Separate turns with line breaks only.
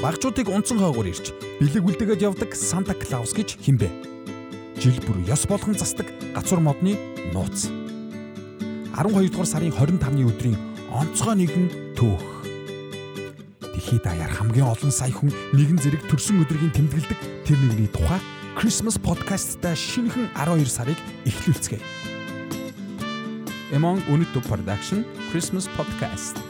Багчуудыг унцсан хойгоор ирж бэлэг үлдээгээд явдаг Санта Клаус гэж химбэ. Жил бүр ёс болгон засдаг гацур модны нууц. 12 дугаар сарын 25-ны өдрийн онцгой нэгэн төөх. Дэлхийд даяар хамгийн олон сая хүн нэгэн зэрэг төрсөн өдрийг тэмдэглэдэг тэр нэгний тухай Christmas podcast-та шинэхэн 12 сарыг эхлүүлцгээе. Among Unito Production Christmas Podcast.